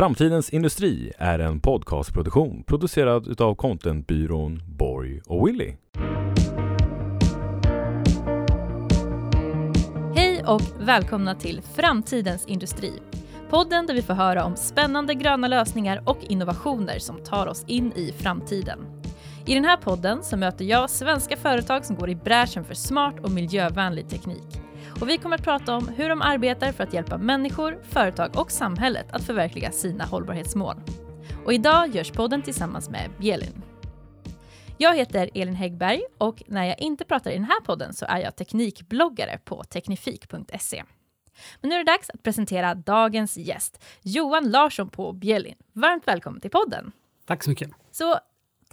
Framtidens industri är en podcastproduktion producerad av contentbyrån Borg och Willy. Hej och välkomna till Framtidens industri. Podden där vi får höra om spännande gröna lösningar och innovationer som tar oss in i framtiden. I den här podden så möter jag svenska företag som går i bräschen för smart och miljövänlig teknik. Och vi kommer att prata om hur de arbetar för att hjälpa människor, företag och samhället att förverkliga sina hållbarhetsmål. Och idag görs podden tillsammans med Bjelin. Jag heter Elin Häggberg och när jag inte pratar i den här podden så är jag teknikbloggare på teknifik.se. Men nu är det dags att presentera dagens gäst, Johan Larsson på Bjellin. Varmt välkommen till podden. Tack så mycket. Så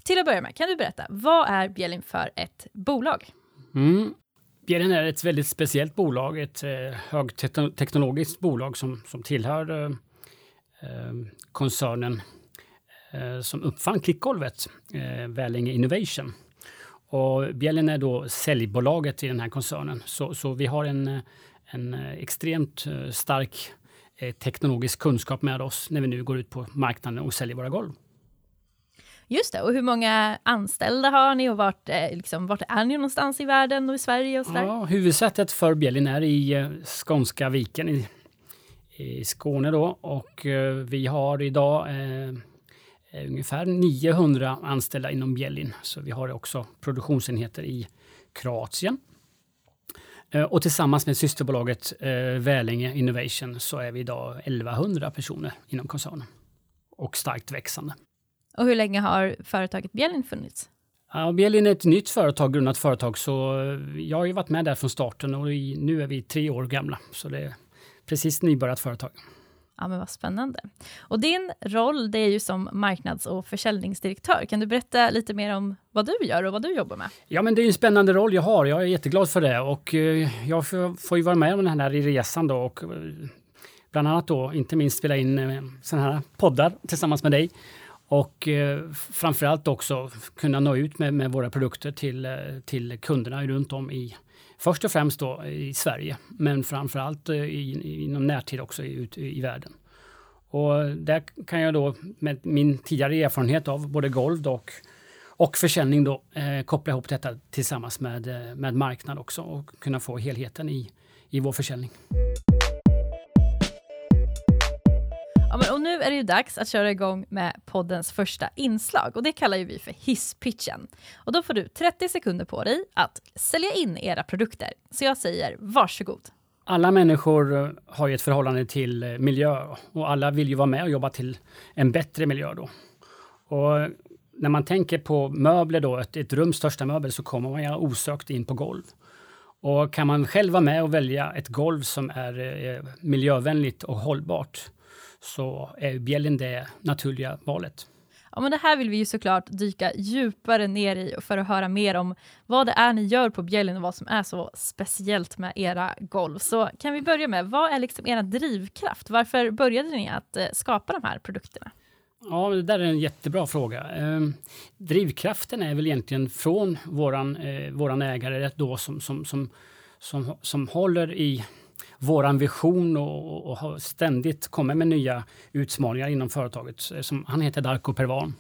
till att börja med, kan du berätta, vad är Bjellin för ett bolag? Mm. Bjellin är ett väldigt speciellt bolag, ett eh, högteknologiskt bolag som, som tillhör eh, eh koncernen eh, som uppfann klickgolvet, eh, Vällinge Innovation. Och Bjellin är då säljbolaget i den här koncernen. Så, så vi har en, eh, en eh, extremt stark teknologisk kunskap med oss när vi nu går ut på marknaden och säljer våra golv. Just det, och hur många anställda har ni och vart, eh, liksom, vart är ni någonstans i världen och i Sverige? Och så ja, huvudsätet för Bjellin är i eh, Skånska viken i, i Skåne då och eh, vi har idag eh, ungefär 900 anställda inom Bjellin. Så vi har också produktionsenheter i Kroatien. Eh, och tillsammans med systerbolaget eh, Välinge Innovation så är vi idag 1100 personer inom koncernen och starkt växande. Och hur länge har företaget Bjellin funnits? Ja, Bjellin är ett nytt företag, grundat företag, så jag har ju varit med där från starten och nu är vi tre år gamla. Så det är precis nybörjat företag. Ja, men vad spännande. Och din roll, det är ju som marknads och försäljningsdirektör. Kan du berätta lite mer om vad du gör och vad du jobbar med? Ja, men det är en spännande roll jag har. Jag är jätteglad för det och eh, jag får ju vara med om den här resan då och eh, bland annat då, inte minst spela in eh, sådana här poddar tillsammans med dig och eh, framförallt också kunna nå ut med, med, våra produkter till, eh, till kunderna runt om i, först och främst då i Sverige, men framförallt eh, i, inom närtid också ut i, världen. Och där kan jag då med min tidigare erfarenhet av både golv och, och försäljning då eh, koppla ihop detta tillsammans med, eh, med marknad också och kunna få helheten i, i vår försäljning. Ja, men, och nu är det ju dags att köra igång med poddens första inslag och det kallar ju vi för hisspitchen. Och då får du 30 sekunder på dig att sälja in era produkter. Så jag säger varsågod. Alla människor eh, har ju ett förhållande till eh, miljö och alla vill ju vara med och jobba till en bättre miljö då. Och eh, när man tänker på möbler då, ett, ett rums största möbel, så kommer man ju osökt in på golv. Och kan man själv vara med och välja ett golv som är eh, miljövänligt och hållbart, så är Bjällen det naturliga valet. Ja, men det här vill vi ju såklart dyka djupare ner i för att höra mer om vad det är ni gör på Bjällen och vad som är så speciellt med era golv. Så kan vi börja med, vad är liksom era drivkraft? Varför började ni att eh, skapa de här produkterna? Ja, det där är en jättebra fråga. Eh, drivkraften är väl egentligen från våran, eh, våran ägare då som, som, som, som, som håller i våran vision och, och har ständigt kommit med nya utmaningar inom företaget. Eh, som, han heter Darko Pervan.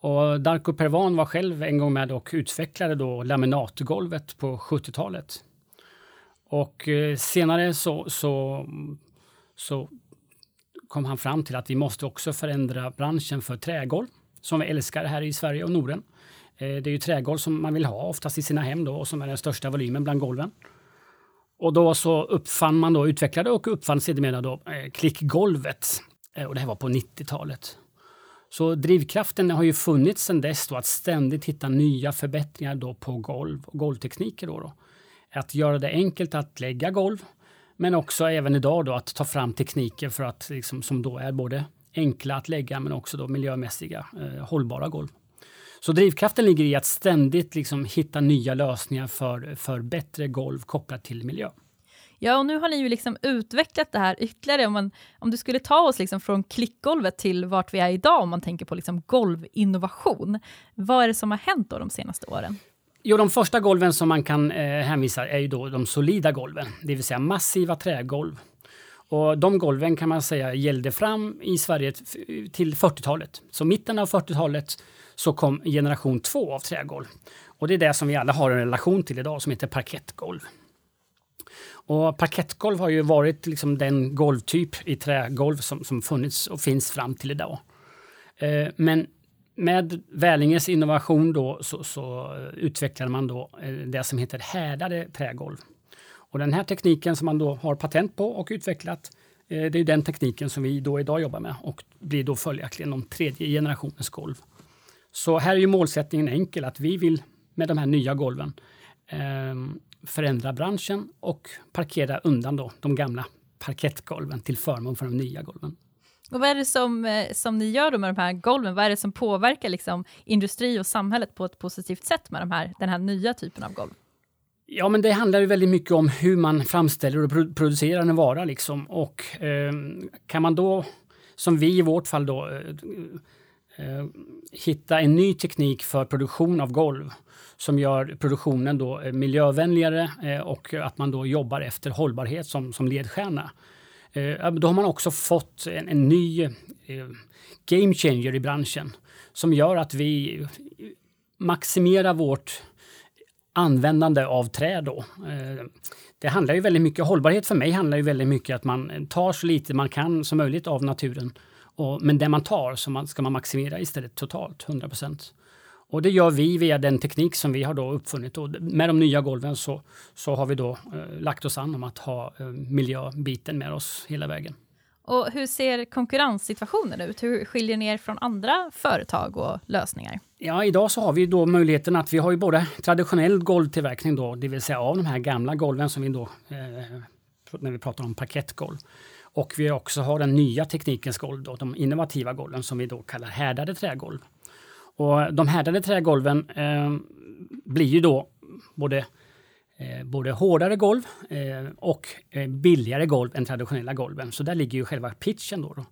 Och Darko Pervan var själv en gång med och utvecklade då laminatgolvet på 70-talet. Och eh, senare så, så, så kom han fram till att vi måste också förändra branschen för trägolv, som vi älskar här i Sverige och Norden. Eh, det är ju trägolv som man vill ha oftast i sina hem då och som är den största volymen bland golven. Och då så uppfann man då, utvecklade och uppfann sedermera då eh, klickgolvet. Eh, och det här var på 90-talet. Så drivkraften har ju funnits sedan dess då att ständigt hitta nya förbättringar då på golv och golvtekniker. Då, då Att göra det enkelt att lägga golv, men också även idag då att ta fram tekniker för att liksom, som då är både enkla att lägga men också då miljömässiga eh, hållbara golv. Så drivkraften ligger i att ständigt liksom hitta nya lösningar för, för bättre golv kopplat till miljö. Ja, och nu har ni ju liksom utvecklat det här ytterligare. Om, man, om du skulle ta oss liksom från klickgolvet till vart vi är idag, om man tänker på liksom golvinnovation. Vad är det som har hänt då de senaste åren? Jo, de första golven som man kan eh, hänvisa är ju då de solida golven, det vill säga massiva trägolv. Och de golven kan man säga gällde fram i Sverige till 40-talet. Så mitten av 40-talet så kom generation två av trägolv. Och det är det som vi alla har en relation till idag som heter parkettgolv. Och parkettgolv har ju varit liksom den golvtyp i trägolv som, som funnits och finns fram till idag. Eh, men med Välinges innovation då så, så eh, utvecklade man då eh, det som heter härdade trägolv. Och den här tekniken som man då har patent på och utvecklat, eh, det är den tekniken som vi då idag jobbar med och blir då följaktligen de tredje generationens golv. Så här är ju målsättningen enkel, att vi vill med de här nya golven eh, förändra branschen och parkera undan då de gamla parkettgolven till förmån för de nya golven. Och vad är det som, eh, som ni gör då med de här golven? Vad är det som påverkar liksom industri och samhället på ett positivt sätt med de här, den här nya typen av golv? Ja, men det handlar ju väldigt mycket om hur man framställer och producerar en vara. Liksom. Och eh, kan man då, som vi i vårt fall då, eh, Eh, hitta en ny teknik för produktion av golv som gör produktionen då eh, miljövänligare eh, och att man då jobbar efter hållbarhet som, som ledstjärna. Eh, då har man också fått en, en ny eh, game changer i branschen som gör att vi maximerar vårt användande av trä då. Det handlar ju väldigt mycket, hållbarhet för mig handlar ju väldigt mycket att man tar så lite man kan som möjligt av naturen. Och, men det man tar så man, ska man maximera istället totalt, 100 procent. Och det gör vi via den teknik som vi har då uppfunnit. Och med de nya golven så, så har vi då eh, lagt oss an om att ha eh, miljöbiten med oss hela vägen. Och hur ser konkurrenssituationen ut? Hur skiljer ni er från andra företag och lösningar? Ja, idag så har vi då möjligheten att vi har ju både traditionell golvtillverkning då, det vill säga av de här gamla golven som vi då, eh, när vi pratar om parkettgolv. Och vi också har den nya teknikens golv, då, de innovativa golven som vi då kallar härdade trägolv. Och de härdade trägolven eh, blir ju då både, eh, både hårdare golv eh, och eh, billigare golv än traditionella golven. Så där ligger ju själva pitchen. Då, då.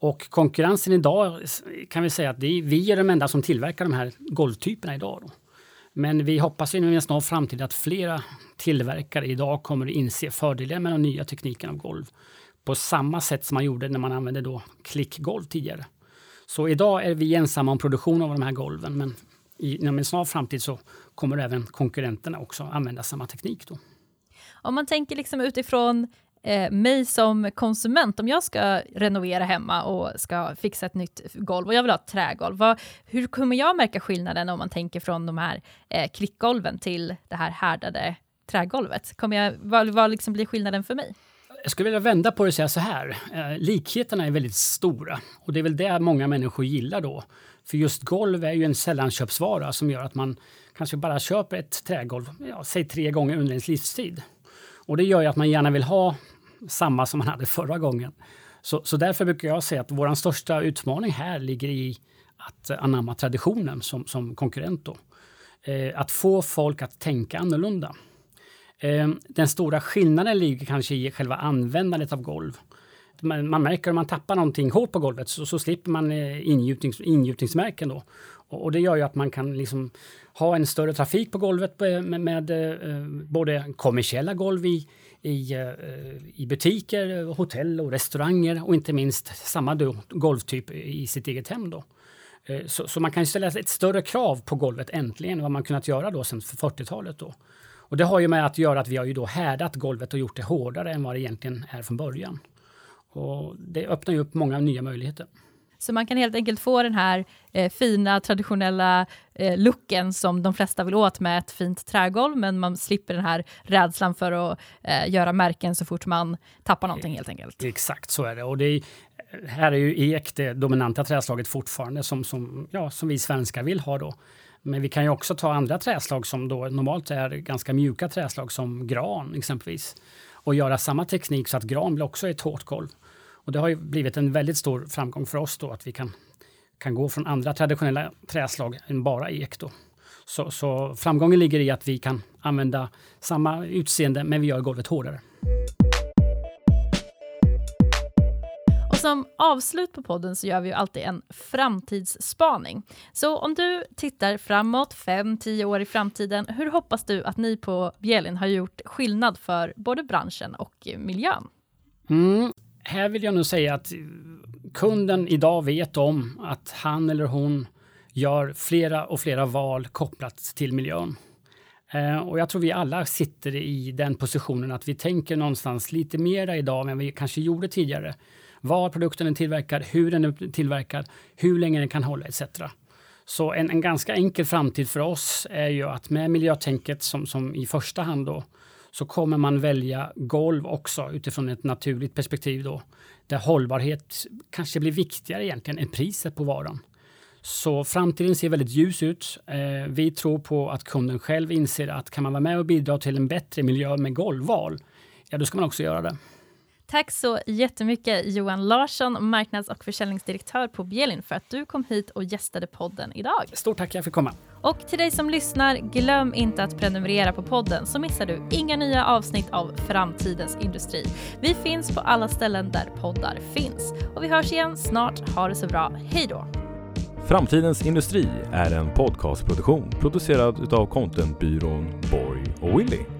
Och konkurrensen idag kan vi säga att är, vi är de enda som tillverkar de här golvtyperna idag. Då. Men vi hoppas inom en snar framtid att flera tillverkare idag kommer att inse fördelarna med den nya tekniken av golv på samma sätt som man gjorde när man använde då klickgolv tidigare. Så idag är vi ensamma om produktion av de här golven, men inom en snar framtid så kommer även konkurrenterna också använda samma teknik. Då. Om man tänker liksom utifrån eh, mig som konsument, om jag ska renovera hemma och ska fixa ett nytt golv och jag vill ha ett trägolv, vad, hur kommer jag märka skillnaden om man tänker från de här eh, klickgolven till det här härdade trägolvet? Kommer jag, vad, vad liksom blir skillnaden för mig? Jag skulle vilja vända på det och säga så här. Eh, likheterna är väldigt stora och det är väl det många människor gillar då. För just golv är ju en sällanköpsvara som gör att man kanske bara köper ett trägolv, ja, säg tre gånger under ens livstid. Och det gör ju att man gärna vill ha samma som man hade förra gången. Så, så därför brukar jag säga att vår största utmaning här ligger i att eh, anamma traditionen som, som konkurrent. Då. Eh, att få folk att tänka annorlunda. Eh, den stora skillnaden ligger kanske i själva användandet av golv. Man, man märker om man tappar någonting hårt på golvet så, så slipper man eh, ingjutnings, ingjutningsmärken. Då. Och, och, det gör ju att man kan liksom ha en större trafik på golvet med, med, med eh, både kommersiella golv i, i, i butiker, hotell och restauranger och inte minst samma då, golvtyp i sitt eget hem. Då. Så, så, man kan ställa ett större krav på golvet äntligen än vad man kunnat göra då sedan 40-talet. Då. Och det har ju med att göra att vi har ju då härdat golvet och gjort det hårdare än vad det egentligen är från början. Och det öppnar ju upp många nya möjligheter. Så man kan helt enkelt få den här eh, fina traditionella eh, looken som de flesta vill åt med ett fint trägolv, men man slipper den här rädslan för att eh, göra märken så fort man tappar någonting helt enkelt. Exakt så är det. Och det är, här är ju ek det dominanta träslaget fortfarande som, som, ja, som vi svenskar vill ha då. Men vi kan ju också ta andra träslag som då normalt är ganska mjuka träslag som gran exempelvis och göra samma teknik så att gran blir också ett hårt golv. Och det har ju blivit en väldigt stor framgång för oss då att vi kan, kan gå från andra traditionella träslag än bara ek. Då. Så, så framgången ligger i att vi kan använda samma utseende men vi gör golvet hårdare. Som avslut på podden så gör vi ju alltid en framtidsspaning. Så om du tittar framåt, fem, tio år i framtiden, hur hoppas du att ni på Bjelin har gjort skillnad för både branschen och miljön? Mm, här vill jag nog säga att kunden idag vet om att han eller hon gör flera och flera val kopplat till miljön. Eh, och jag tror vi alla sitter i den positionen att vi tänker någonstans lite mera idag än vi kanske gjorde tidigare. Var produkten är tillverkad, hur den är tillverkad, hur länge den kan hålla etc. Så en, en ganska enkel framtid för oss är ju att med miljötänket som, som i första hand då, så kommer man välja golv också utifrån ett naturligt perspektiv då, där hållbarhet kanske blir viktigare egentligen än priset på varan. Så framtiden ser väldigt ljus ut. Eh, vi tror på att kunden själv inser att kan man vara med och bidra till en bättre miljö med golvval, ja då ska man också göra det. Tack så jättemycket Johan Larsson, marknads och försäljningsdirektör på Bjelin för att du kom hit och gästade podden idag. Stort tack jag fick komma. Och till dig som lyssnar, glöm inte att prenumerera på podden så missar du inga nya avsnitt av Framtidens industri. Vi finns på alla ställen där poddar finns. Och vi hörs igen snart. Ha det så bra. Hej då! Framtidens industri är en podcastproduktion producerad utav contentbyrån Borg och Willy.